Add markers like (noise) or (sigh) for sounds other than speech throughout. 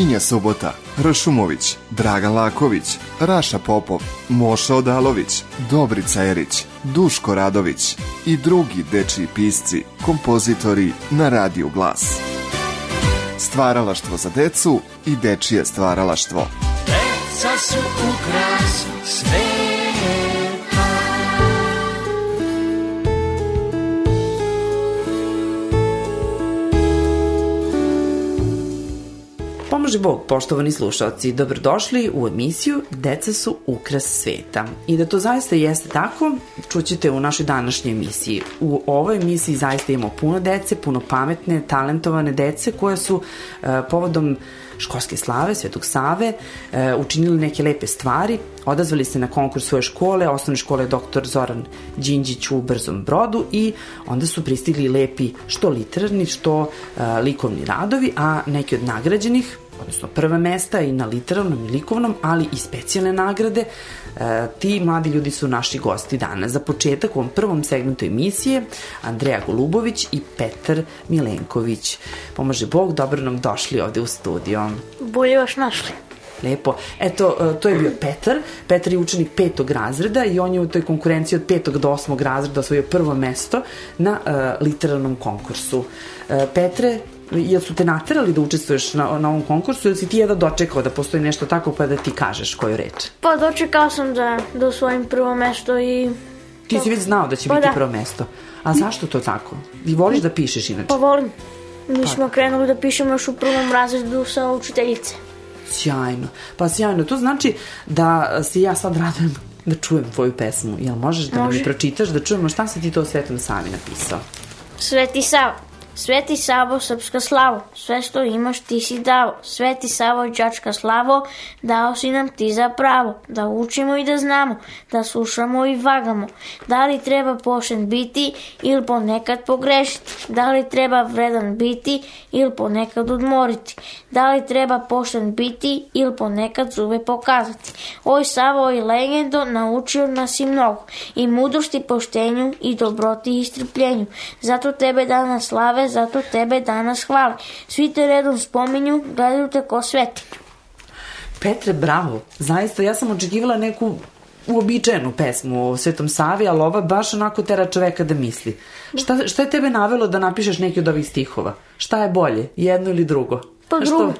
Minja Sobota, Ršumović, Dragan Laković, Raša Popov, Moša Odalović, Dobrica Erić, Duško Radović i drugi dečiji pisci, kompozitori na Radiju Glas. Stvaralaštvo za decu i dečije stvaralaštvo. Deca su ukras sveta. Pomoži Bog, poštovani slušalci, dobrodošli u emisiju Deca su ukras sveta. I da to zaista jeste tako, čućete u našoj današnjoj emisiji. U ovoj emisiji zaista imamo puno dece, puno pametne, talentovane dece koje su uh, povodom školske slave Svetog Save uh, učinili neke lepe stvari, odazvali se na konkurs svoje škole, osnovne škole dr. Zoran Đinđić u Brzom brodu i onda su pristigli lepi što literarni, što uh, likovni radovi, a neki od nagrađenih odnosno prva mesta i na literarnom i likovnom, ali i specijalne nagrade. E, ti mladi ljudi su naši gosti danas. Za početak u ovom prvom segmentu emisije Andreja Golubović i Petar Milenković. Pomože Bog, dobro nam došli ovde u studio. Bolje vas našli. Lepo. Eto, e, to je bio Petar. Petar je učenik petog razreda i on je u toj konkurenciji od petog do osmog razreda osvojio prvo mesto na uh, literarnom konkursu. Uh, Petre, jel su te naterali da učestvuješ na, na ovom konkursu ili si ti jedva dočekao da postoji nešto tako pa da ti kažeš koju reč? Pa dočekao sam da, da osvojim prvo mesto i... Ti si već znao da će Pa biti da. prvo mesto. A zašto to tako? Ti voliš da pišeš inače? Pa volim. Mi smo krenuli da pišemo još u prvom razredu sa učiteljice. Sjajno. Pa sjajno. To znači da se ja sad radujem da čujem tvoju pesmu. Jel možeš da Može. je pročitaš, da čujemo šta si ti to Svetom Savi napisao? Sveti Savo, Sveti Savo, srpska slavo, sve što imaš ti si dao. Sveti Savo, đačka slavo, dao si nam ti za pravo. Da učimo i da znamo, da slušamo i vagamo. Da li treba pošten biti ili ponekad pogrešiti? Da li treba vredan biti ili ponekad odmoriti? Da li treba pošten biti ili ponekad zube pokazati? Oj Savo i legendo naučio nas i mnogo. I mudrosti, poštenju i dobroti i strpljenju. Zato tebe danas slave, zato tebe danas hvale. Svi te redom spominju, gledaju te ko svetinju. Petre, bravo. Zaista, ja sam očekivala neku uobičajenu pesmu o Svetom Savi, ali ova baš onako tera čoveka da misli. Šta, šta je tebe navelo da napišeš neki od ovih stihova? Šta je bolje, jedno ili drugo? Pa drugo.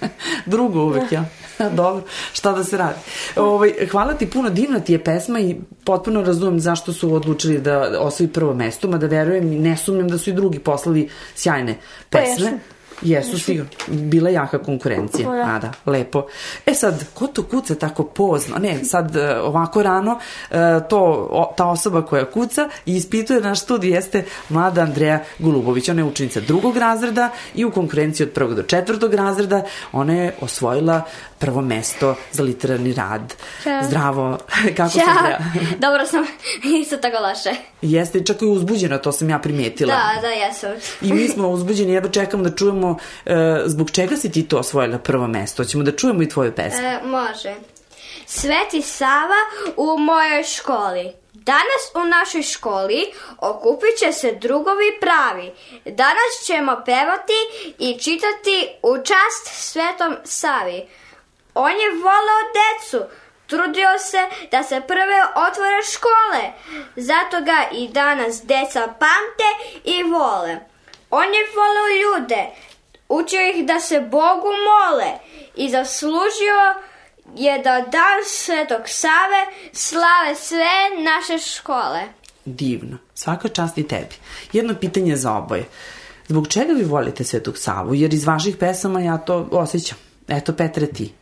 (laughs) drugo uvek, ja. (laughs) Dobro, šta da se radi. Ovaj, hvala ti puno, divna ti je pesma i potpuno razumem zašto su odlučili da osvoji prvo mesto, mada verujem i ne sumnjam da su i drugi poslali sjajne Pa pesme. jesu. Jesu, sigurno. Bila jaka konkurencija. Pa da. A da, lepo. E sad, ko to kuca tako pozno? Ne, sad e, ovako rano, e, to, o, ta osoba koja kuca i ispituje naš studij jeste mlada Andreja Golubović. Ona je učenica drugog razreda i u konkurenciji od prvog do četvrtog razreda ona je osvojila prvo mesto za literarni rad. Ćao. Zdravo. (laughs) Kako Ćao, Andreja? (laughs) dobro sam, (laughs) isto tako loše. Jeste čak i uzbuđena, to sam ja primetila. Da, da, jesam. I mi smo uzbuđeni, jedva čekamo da čujemo e, zbog čega si ti to osvojila prvo mesto. Hoćemo da čujemo i tvoju pesmu. E, može. Sveti Sava u mojoj školi. Danas u našoj školi okupit će se drugovi pravi. Danas ćemo pevati i čitati u čast Svetom Savi. On je voleo decu, trudio se da se prve otvore škole. Zato ga i danas deca pamte i vole. On je voleo ljude, učio ih da se Bogu mole i zaslužio je da dan Svetog Save slave sve naše škole. Divno. Svaka čast i tebi. Jedno pitanje za oboje. Zbog čega vi volite Svetog Savu? Jer iz vaših pesama ja to osjećam. Eto, Petre, ti.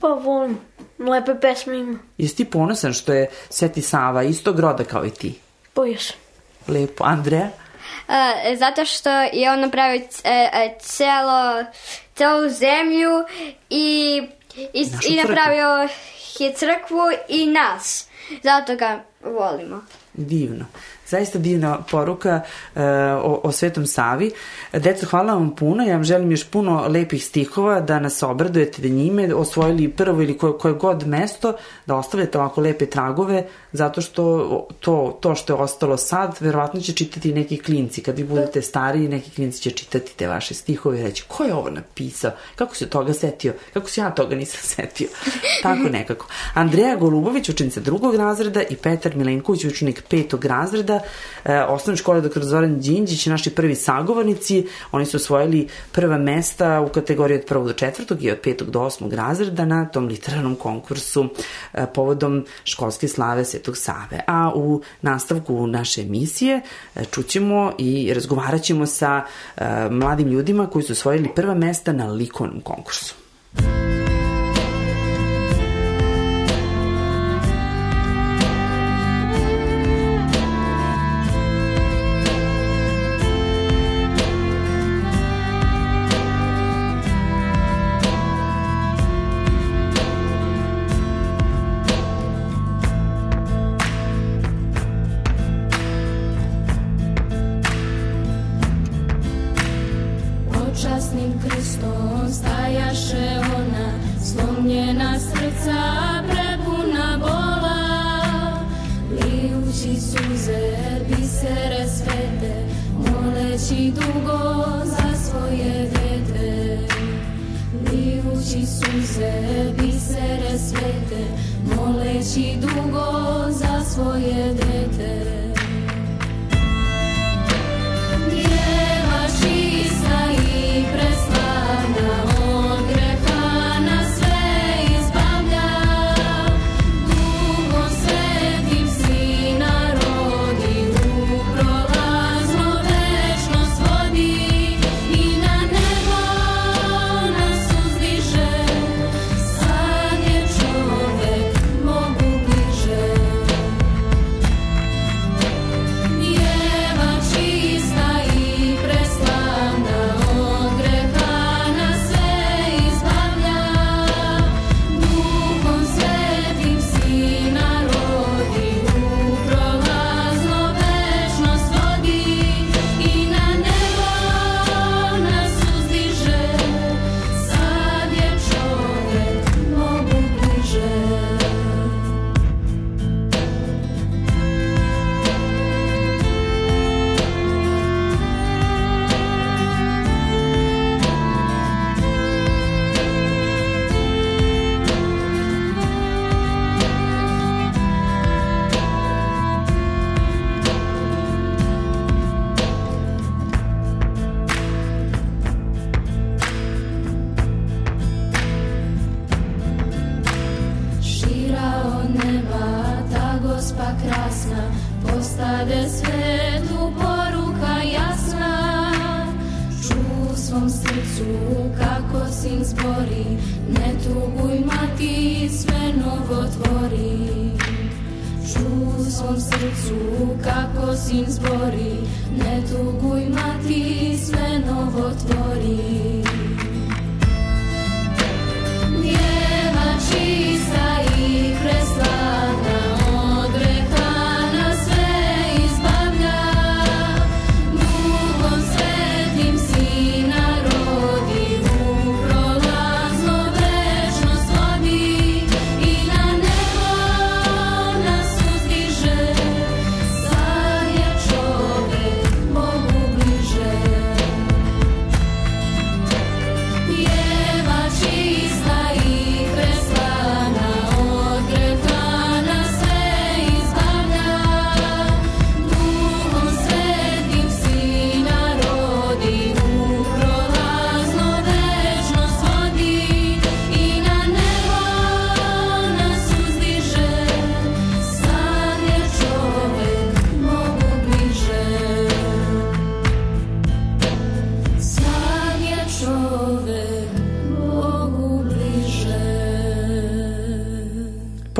Pa volim. Lepe pesme ima. Jesi ti ponosan što je Sveti Sava istog roda kao i ti? Pa jesam. Lepo. Andreja? E, zato što je on napravio e, e, celo, celu zemlju i, i, Našu i crkvu. napravio je crkvu i nas. Zato ga volimo. Divno. Zaista divna poruka uh, o, o Svetom Savi. Deco, hvala vam puno. Ja vam želim još puno lepih stihova da nas obradujete da njime osvojili prvo ili koje, koje god mesto, da ostavljate ovako lepe tragove, zato što to, to što je ostalo sad, verovatno će čitati neki klinci. Kad vi budete stariji, neki klinci će čitati te vaše stihove i reći ko je ovo napisao, kako se toga setio, kako se ja toga nisam (laughs) setio. Tako nekako. Andreja Golubović, učenica drugog razreda i Petar Milenković, učenik petog razreda e, osnovne škole dr. Zoran Đinđić, naši prvi sagovornici. Oni su osvojili prva mesta u kategoriji od prvog do četvrtog i od petog do osmog razreda na tom literarnom konkursu e, povodom školske slave Svetog Save. A u nastavku naše emisije e, čućemo i razgovarat ćemo sa e, mladim ljudima koji su osvojili prva mesta na likovnom konkursu. Lijući suze, bisere svete, moleći dugo za svoje dete. Lijući suze, bisere svete, moleći dugo za svoje dete. Srcu kako sin zbori, ne tuguj mati, sve novo tvori. Ču u svom srcu kako sin zbori, ne tuguj mati, sve novo tvori.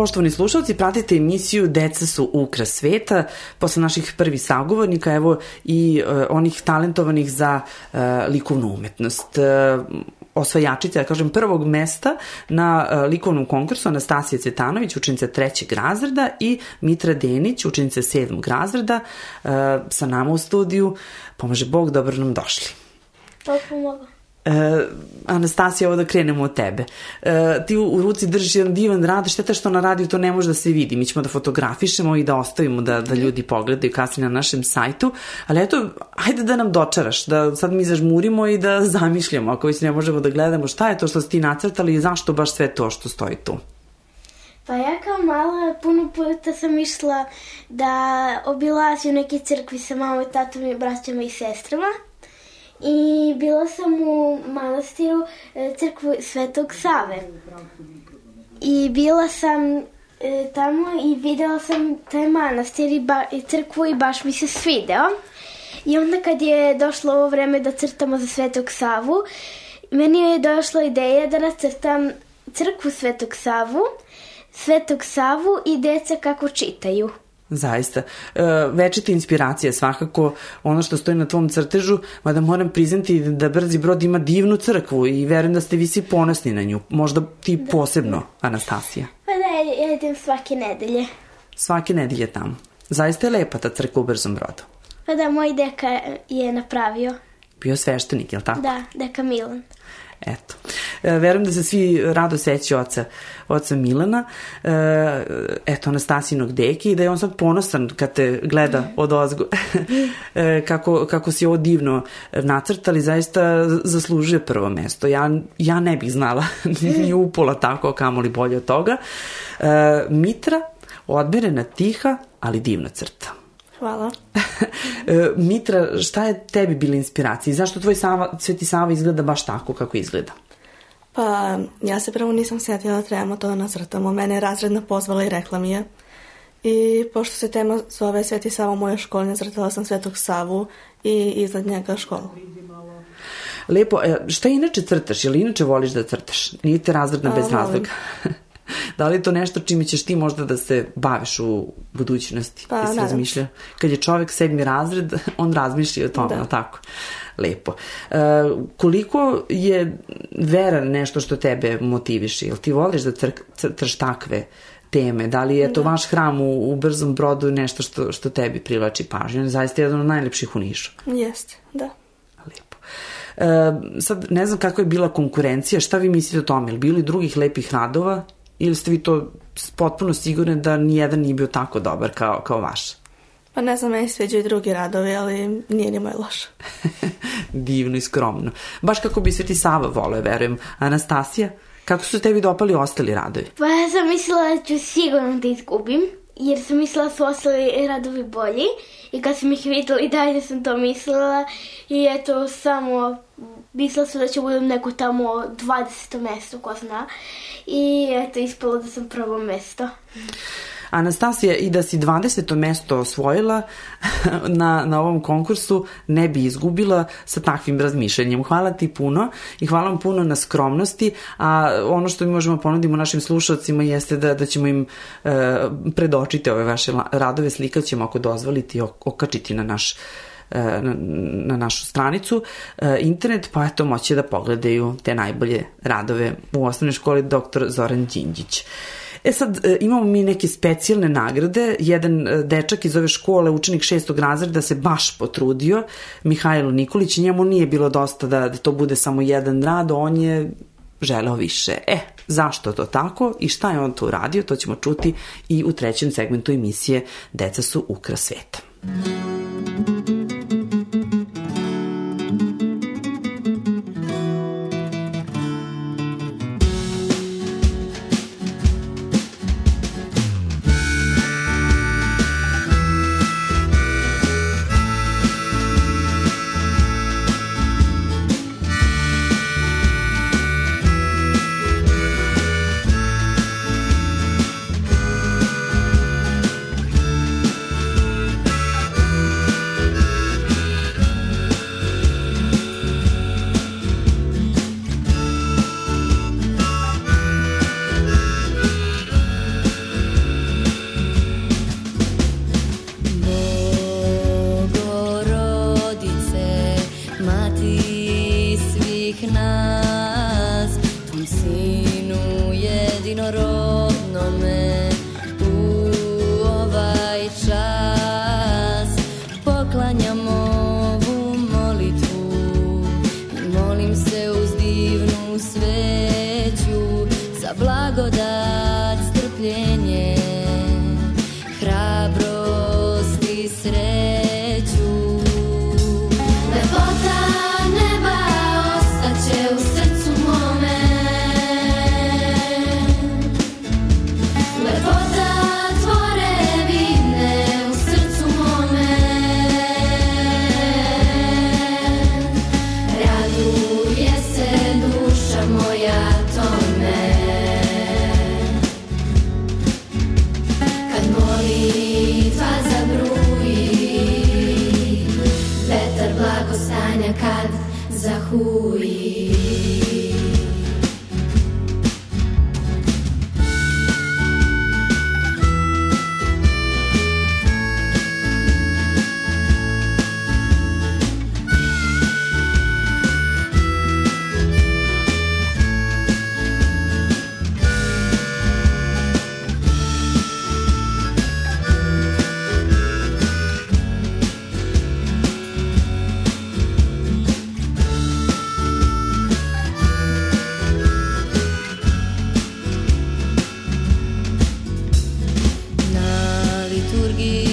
Poštovani slušalci, pratite emisiju Deca su ukras sveta. Posle naših prvih sagovornika, evo i e, onih talentovanih za e, likovnu umetnost. E, osvajačica, ja kažem, prvog mesta na e, likovnom konkursu Anastasija Cvetanović, učenica trećeg razreda i Mitra Denić, učenica sedmog razreda, e, sa nama u studiju. Pomaže Bog, dobro nam došli. To pomogu. E, Anastasija, ovo da krenemo od tebe. E, ti u, u ruci držiš jedan divan rad, šteta što na radiju to ne može da se vidi. Mi ćemo da fotografišemo i da ostavimo da, da ljudi pogledaju kasnije na našem sajtu. Ali eto, ajde da nam dočaraš, da sad mi zažmurimo i da (laughs) zamišljamo, ako već ne možemo da gledamo šta je to što si ti nacrtali i zašto baš sve to što stoji tu. Pa ja kao mala puno puta sam išla da obilazim neke crkvi sa mamom i tatom i braćama i sestrama. I bila sam u manastiru e, crkvu Svetog Save. I bila sam e, tamo i videla sam taj manastir i, ba, i crkvu i baš mi se svideo. I onda kad je došlo ovo vreme da crtamo za Svetog Savu, meni je došla ideja da nacrtam crkvu Svetog Savu, Svetog Savu i deca kako čitaju. Zaista. E, večita inspiracija svakako ono što stoji na tvom crtežu, mada moram priznati da Brzi brod ima divnu crkvu i verujem da ste vi svi ponosni na nju. Možda ti da. posebno, Anastasija. Pa da, ja idem svake nedelje. Svake nedelje tamo. Zaista je lepa ta crkva u Brzom brodu. Pa da, moj deka je napravio. Bio sveštenik, je li tako? Da, deka Milan. Eto. E, verujem da se svi rado seći oca, oca Milana, e, eto, Anastasinog deki i da je on sad ponosan kad te gleda od ozgo. (laughs) e, kako, kako si ovo divno nacrtali, zaista zaslužuje prvo mesto. Ja, ja ne bih znala (laughs) ni upola tako, kamoli bolje od toga. E, Mitra, odmerena, tiha, ali divna crta. Hvala. (laughs) E, Mitra, šta je tebi bila inspiracija? I zašto tvoj Sava, Sveti Sava izgleda baš tako kako izgleda? Pa, ja se prvo nisam setila da trebamo to da nacrtamo. Mene je razredna pozvala i rekla mi je. I pošto se tema zove Sveti Sava u mojoj školi, nacrtala sam Svetog Savu i iznad njega školu. Lepo, e, šta inače crtaš? Ili inače voliš da crtaš? Nije te razredna bez razloga? (laughs) (laughs) da li je to nešto čime ćeš ti možda da se baviš u budućnosti? Pa, Jesi razmišlja? Kad je čovek sedmi razred, (laughs) on razmišlja o tome, Da. da. tako? Lepo. E, koliko je vera nešto što tebe motiviše? Jel ti voliš da cr crtaš takve teme? Da li je to vaš hram u, u Brzom brodu nešto što, što tebi privlači pažnju? On je zaista jedan od najlepših u Nišu. Jeste, da. Lepo. E, sad, ne znam kako je bila konkurencija, šta vi mislite o tome? Ili bilo i drugih lepih radova? Ili ste vi to potpuno sigurni da nijedan nije bio tako dobar kao, kao vaš? Pa ne znam, meni sveđaju i drugi radovi, ali nije ni moj loš. (laughs) Divno i skromno. Baš kako bi Sveti Sava voleo, verujem. Anastasija, kako su tebi dopali ostali radovi? Pa ja sam mislila da ću sigurno da izgubim, jer sam mislila da su ostali radovi bolji. I kad sam ih videla i dalje sam to mislila. I eto, samo mislila sam da ću budem neko tamo 20. mesto, ko zna. I eto, ispalo da sam prvo mesto. Anastasija, i da si 20. mesto osvojila (laughs) na, na ovom konkursu, ne bi izgubila sa takvim razmišljanjem. Hvala ti puno i hvala vam puno na skromnosti, a ono što mi možemo ponudimo našim slušalcima jeste da, da ćemo im e, predočiti ove vaše radove, slikat ćemo ako dozvoliti okačiti na naš na, na našu stranicu e, internet, pa eto moće da pogledaju te najbolje radove u osnovnoj školi dr. Zoran Đinđić. E sad, e, imamo mi neke specijalne nagrade. Jedan e, dečak iz ove škole, učenik šestog razreda, se baš potrudio, Mihajlo Nikolić, njemu nije bilo dosta da, da to bude samo jedan rad, on je želeo više. E, zašto to tako i šta je on to uradio, to ćemo čuti i u trećem segmentu emisije Deca su ukras sveta. Thank Na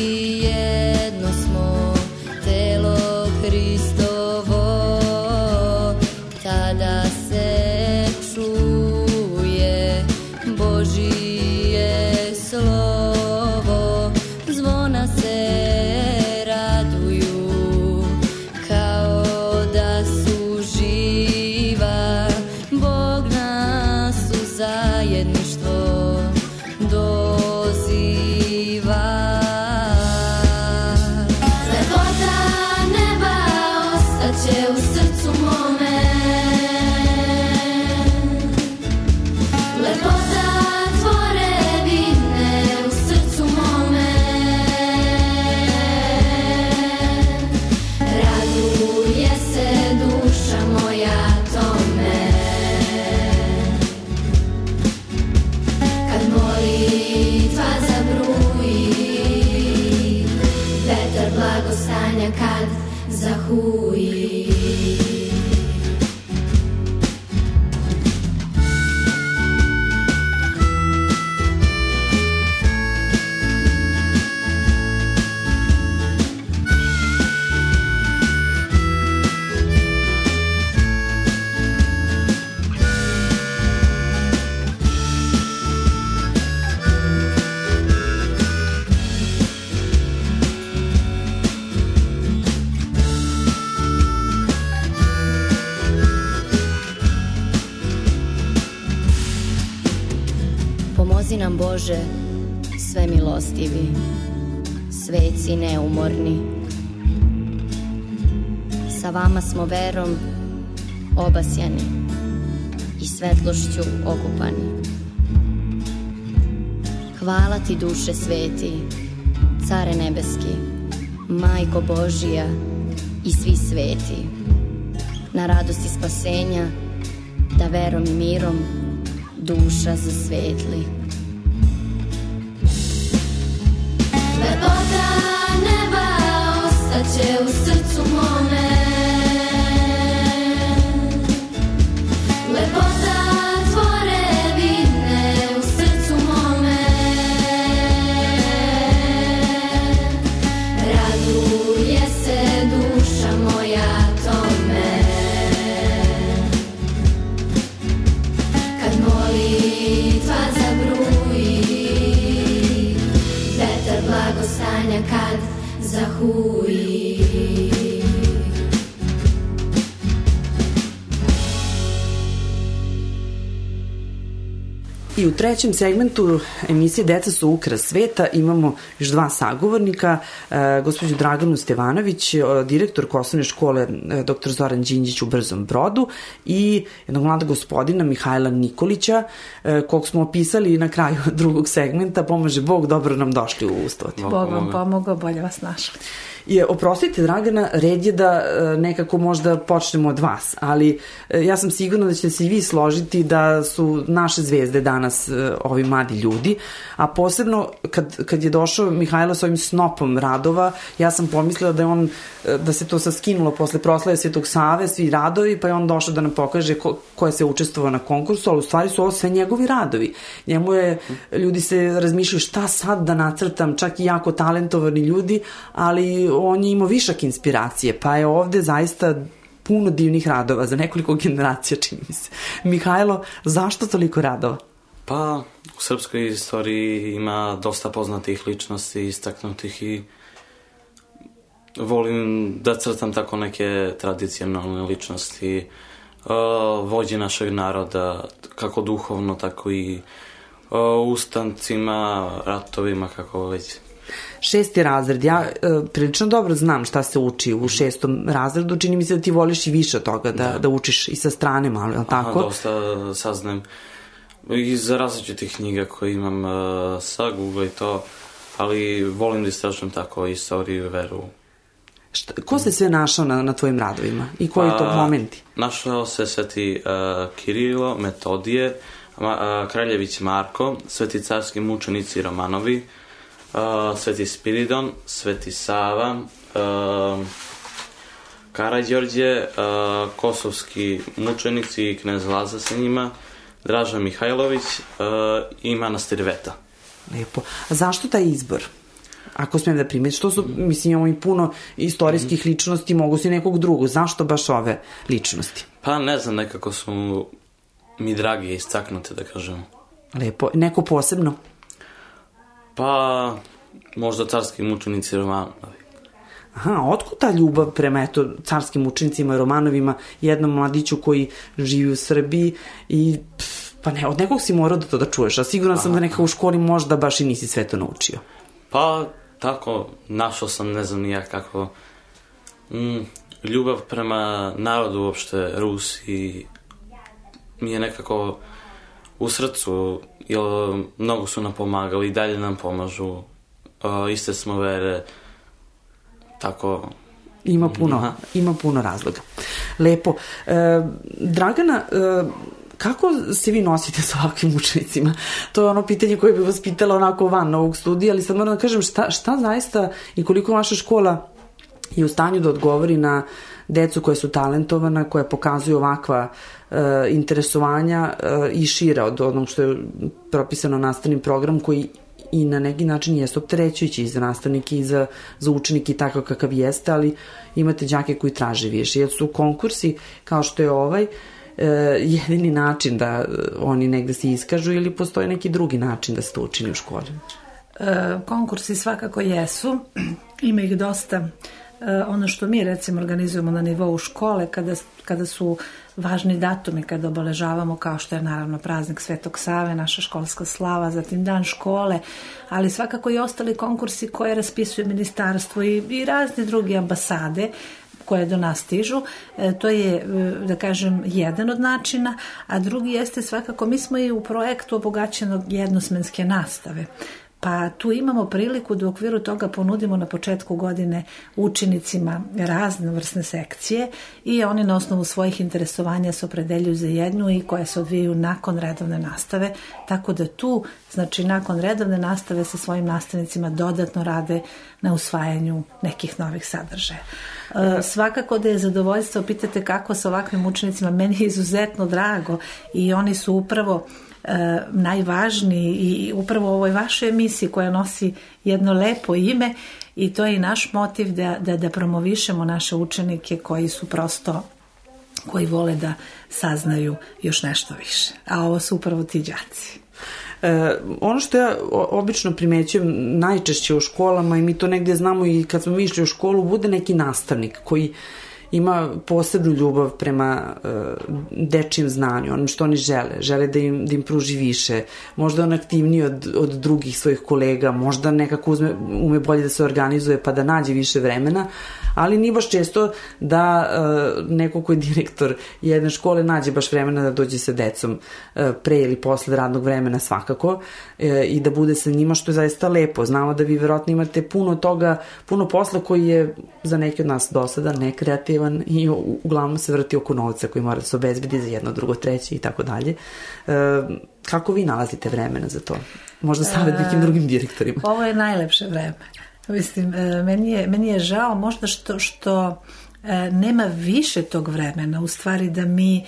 aku Sa vama smo verom obasjani i svetlošću okupani. Hvala ti duše sveti, care nebeski, majko Božija i svi sveti. Na radosti spasenja, da verom i mirom duša zasvetli. Lepota neba ostaće u srcu mome Захуи. I u trećem segmentu emisije Deca su ukras sveta imamo još dva sagovornika, e, gospođu Draganu Stevanović, e, direktor osnovne škole e, dr. Zoran Đinđić u Brzom brodu i jednog mladog gospodina Mihajla Nikolića, e, kog smo opisali na kraju (laughs) drugog segmenta, pomaže Bog, dobro nam došli u ustvo. Bog vam pomogao, bolje vas našao. Je, oprostite Dragana, red je da e, nekako možda počnemo od vas, ali e, ja sam sigurna da ćete se i vi složiti da su naše zvezde danas e, ovi mladi ljudi, a posebno kad, kad je došao Mihajlo s ovim snopom radova, ja sam pomislila da je on, da se to saskinulo posle proslave Svetog Save, svi radovi, pa je on došao da nam pokaže ko, ko je se učestvovao na konkursu, ali u stvari su ovo sve njegovi radovi. Njemu je, ljudi se razmišljaju šta sad da nacrtam, čak i jako talentovani ljudi, ali on je imao višak inspiracije, pa je ovde zaista puno divnih radova za nekoliko (laughs) generacija, čini mi se. Mihajlo, zašto toliko radova? Pa, u srpskoj istoriji ima dosta poznatih ličnosti, istaknutih i volim da crtam tako neke tradicionalne ličnosti, uh, vođe našeg naroda, kako duhovno, tako i uh, ustancima, ratovima, kako već šesti razred, ja e, prilično dobro znam šta se uči u šestom razredu, čini mi se da ti voliš i više od toga, da, da. da učiš i sa strane malo, je li tako? Aha, dosta saznajem iz različitih knjiga koje imam uh, sa Google i to, ali volim da istražujem tako istoriju i veru. Šta, ko se sve našao na, na tvojim radovima i koji pa, to momenti? Našao se Sveti uh, Kirilo, Metodije, Ma, uh, Kraljević Marko, Sveti carski mučenici Romanovi, uh, Sveti Spiridon, Sveti Sava, uh, Karadjorđe, uh, kosovski mučenici i knez Laza sa njima, Draža Mihajlović uh, i manastir Veta. Lepo. A zašto taj izbor? Ako smijem da primeti, što su, mislim, imamo i puno istorijskih ličnosti, mogu si nekog drugog. Zašto baš ove ličnosti? Pa ne znam, nekako su mi dragi istaknute, da kažem. Lepo. Neko posebno? Pa, možda carski mučenici Romanovi. Aha, otkud ta ljubav prema eto, carskim učenicima i Romanovima, jednom mladiću koji živi u Srbiji i pff, pa ne, od nekog si morao da to da čuješ, a siguran sam da nekako u školi možda baš i nisi sve to naučio. Pa, tako, našao sam, ne znam nija kako, mm, ljubav prema narodu uopšte, Rusi, mi je nekako u srcu, jer mnogo su nam pomagali i dalje nam pomažu. Uh, iste smo vere, tako... Ima puno, Aha. ima puno razloga. Lepo. E, Dragana, e, kako se vi nosite sa ovakvim učenicima? To je ono pitanje koje bi vas pitala onako van ovog studija, ali sad moram da kažem šta, šta zaista i koliko vaša škola je u stanju da odgovori na decu koje su talentovana, koja pokazuju ovakva uh, interesovanja uh, i šira od onog što je propisano nastavnim program koji i na neki način jeste opterećujući i za nastavnike i za, za učenike i tako kakav jeste, ali imate đake koji traže više. Jer su konkursi kao što je ovaj, e, jedini način da oni negde se iskažu ili postoji neki drugi način da se to učini u školi? Konkursi svakako jesu, (clears throat) ima ih dosta. Ono što mi recimo organizujemo na nivou škole kada, kada su važni datumi kada obeležavamo kao što je naravno praznik Svetog Save, naša školska slava, zatim dan škole, ali svakako i ostali konkursi koje raspisuje ministarstvo i, i razne druge ambasade koje do nas stižu. E, to je, e, da kažem, jedan od načina, a drugi jeste svakako, mi smo i u projektu obogaćenog jednosmenske nastave. Pa tu imamo priliku da u okviru toga ponudimo na početku godine učenicima razne vrsne sekcije i oni na osnovu svojih interesovanja se opredeljuju za jednu i koje se odvijaju nakon redovne nastave, tako da tu, znači nakon redovne nastave sa svojim nastavnicima dodatno rade na usvajanju nekih novih sadržaja. E, svakako da je zadovoljstvo, pitate kako sa ovakvim učenicima, meni je izuzetno drago i oni su upravo najvažniji i upravo u ovoj vašoj emisiji koja nosi jedno lepo ime i to je i naš motiv da, da, da promovišemo naše učenike koji su prosto koji vole da saznaju još nešto više. A ovo su upravo ti džaci. E, ono što ja obično primećujem najčešće u školama i mi to negde znamo i kad smo išli u školu, bude neki nastavnik koji ima posebnu ljubav prema uh, dečijem znanju, onom što oni žele, žele da im, da im pruži više, možda on aktivniji od, od drugih svojih kolega, možda nekako uzme, ume bolje da se organizuje pa da nađe više vremena, ali nije baš često da uh, neko ko je direktor jedne škole nađe baš vremena da dođe sa decom uh, pre ili posle radnog vremena svakako uh, i da bude sa njima što je zaista lepo. Znamo da vi verovatno imate puno toga, puno posla koji je za neke od nas do sada nekreativan i uglavnom se vrti oko novca koji mora da se obezbedi za jedno, drugo, treće i tako dalje. Kako vi nalazite vremena za to? Možda savjet nekim drugim direktorima. Ovo je najlepše vreme. Mislim, e, meni je, meni je žao možda što, što e, nema više tog vremena, u stvari da mi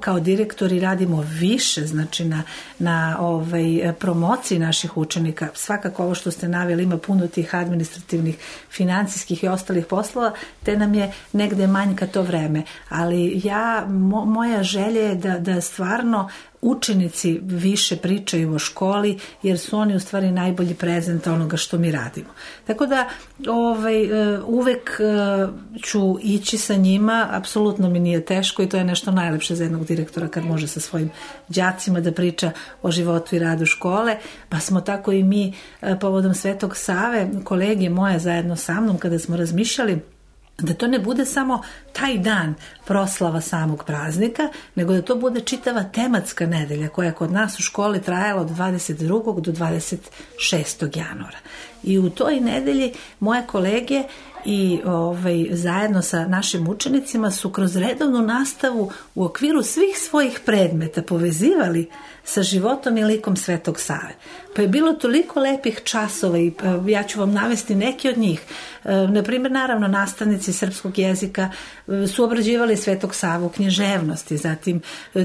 kao direktori radimo više znači na, na ovaj, promociji naših učenika. Svakako ovo što ste navjeli ima puno tih administrativnih, financijskih i ostalih poslova, te nam je negde manjka to vreme. Ali ja, mo, moja želja je da, da stvarno učenici više pričaju o školi jer su oni u stvari najbolji prezent onoga što mi radimo. Tako da ovaj, e, uvek e, ću ići sa njima, apsolutno mi nije teško i to je nešto najlepše za jednog direktora kad može sa svojim đacima da priča o životu i radu škole, pa smo tako i mi e, povodom Svetog Save, kolege moje zajedno sa mnom kada smo razmišljali da to ne bude samo taj dan proslava samog praznika, nego da to bude čitava tematska nedelja koja je kod nas u školi trajala od 22. do 26. januara. I u toj nedelji moje kolege i ovaj, zajedno sa našim učenicima su kroz redovnu nastavu u okviru svih svojih predmeta povezivali sa životom i likom Svetog Save. Pa je bilo toliko lepih časova i e, ja ću vam navesti neki od njih. E, na primjer, naravno, nastavnici srpskog jezika e, su obrađivali Svetog Savu književnosti, zatim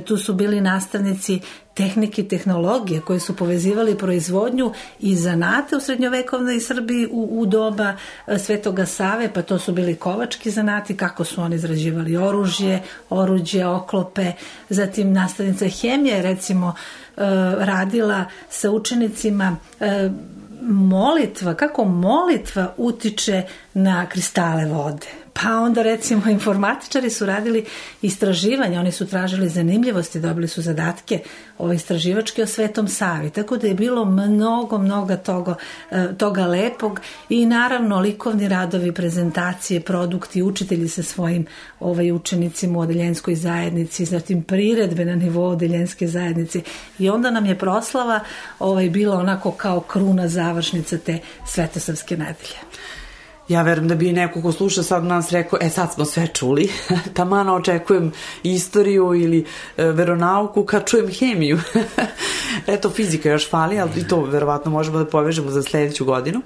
tu su bili nastavnici tehnike i tehnologije koje su povezivali proizvodnju i zanate u srednjovekovnoj Srbiji u, u doba Svetoga Save, pa to su bili kovački zanati, kako su oni izrađivali oružje, oruđe, oklope, zatim nastavnica hemije, recimo, radila sa učenicima molitva, kako molitva utiče na kristale vode. Pa onda recimo informatičari su radili istraživanja, oni su tražili zanimljivosti, dobili su zadatke ovo istraživačke o Svetom Savi, tako da je bilo mnogo, mnogo toga, e, toga lepog. I naravno likovni radovi, prezentacije, produkti, učitelji sa svojim ovaj, učenicima u odeljenskoj zajednici, zatim priredbe na nivou odeljenske zajednice. I onda nam je proslava ovaj, bila onako kao kruna završnica te svetosavske nedelje. Ja verujem da bi neko ko sluša sad nas rekao, e sad smo sve čuli, (laughs) tamana očekujem istoriju ili e, veronauku kad čujem hemiju. (laughs) Eto, fizika još fali, ali i to verovatno možemo da povežemo za sledeću godinu.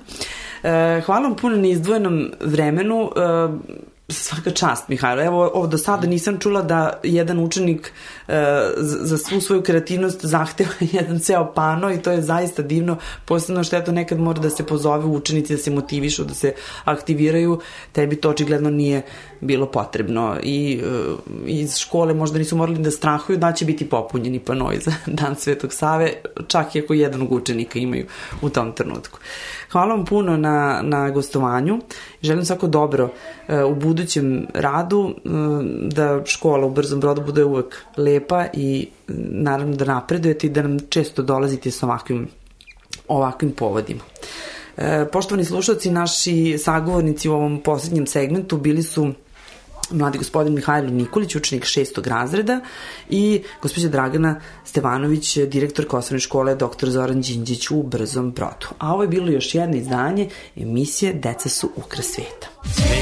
E, hvala vam puno na izdvojenom vremenu. E, svaka čast, Mihajlo. Evo, ovo do sada nisam čula da jedan učenik e, za svu svoju kreativnost zahteva (laughs) jedan ceo pano i to je zaista divno, posebno što eto nekad mora da se pozove učenici, da se motivišu, da se aktiviraju, tebi to očigledno nije bilo potrebno i e, iz škole možda nisu morali da strahuju da će biti popunjeni panoj za (laughs) Dan Svetog Save, čak i ako jednog učenika imaju u tom trenutku. Hvala vam puno na, na gostovanju. Želim svako dobro e, u budućem radu, e, da škola u Brzom brodu bude uvek lepa i naravno da napredujete i da nam često dolazite sa ovakvim, ovakvim povodima. Poštovani slušalci, naši sagovornici u ovom poslednjem segmentu bili su mladi gospodin Mihajlo Nikolić, učenik šestog razreda i gospođa Dragana Stevanović, direktor Kosovne škole dr. Zoran Đinđić u Brzom brodu. A ovo je bilo još jedno izdanje emisije Deca su ukras sveta. Cveće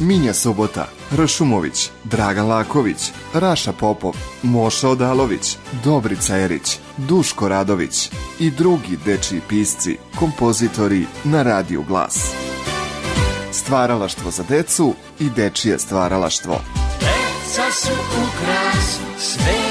Minja Sobota Ršumović, Dragan Laković, Raša Popov, Moša Odalović, Dobrica Erić, Duško Radović i drugi dečiji pisci, kompozitori na Radiju Glas. Stvaralaštvo za decu i dečije stvaralaštvo. Deca su ukras sve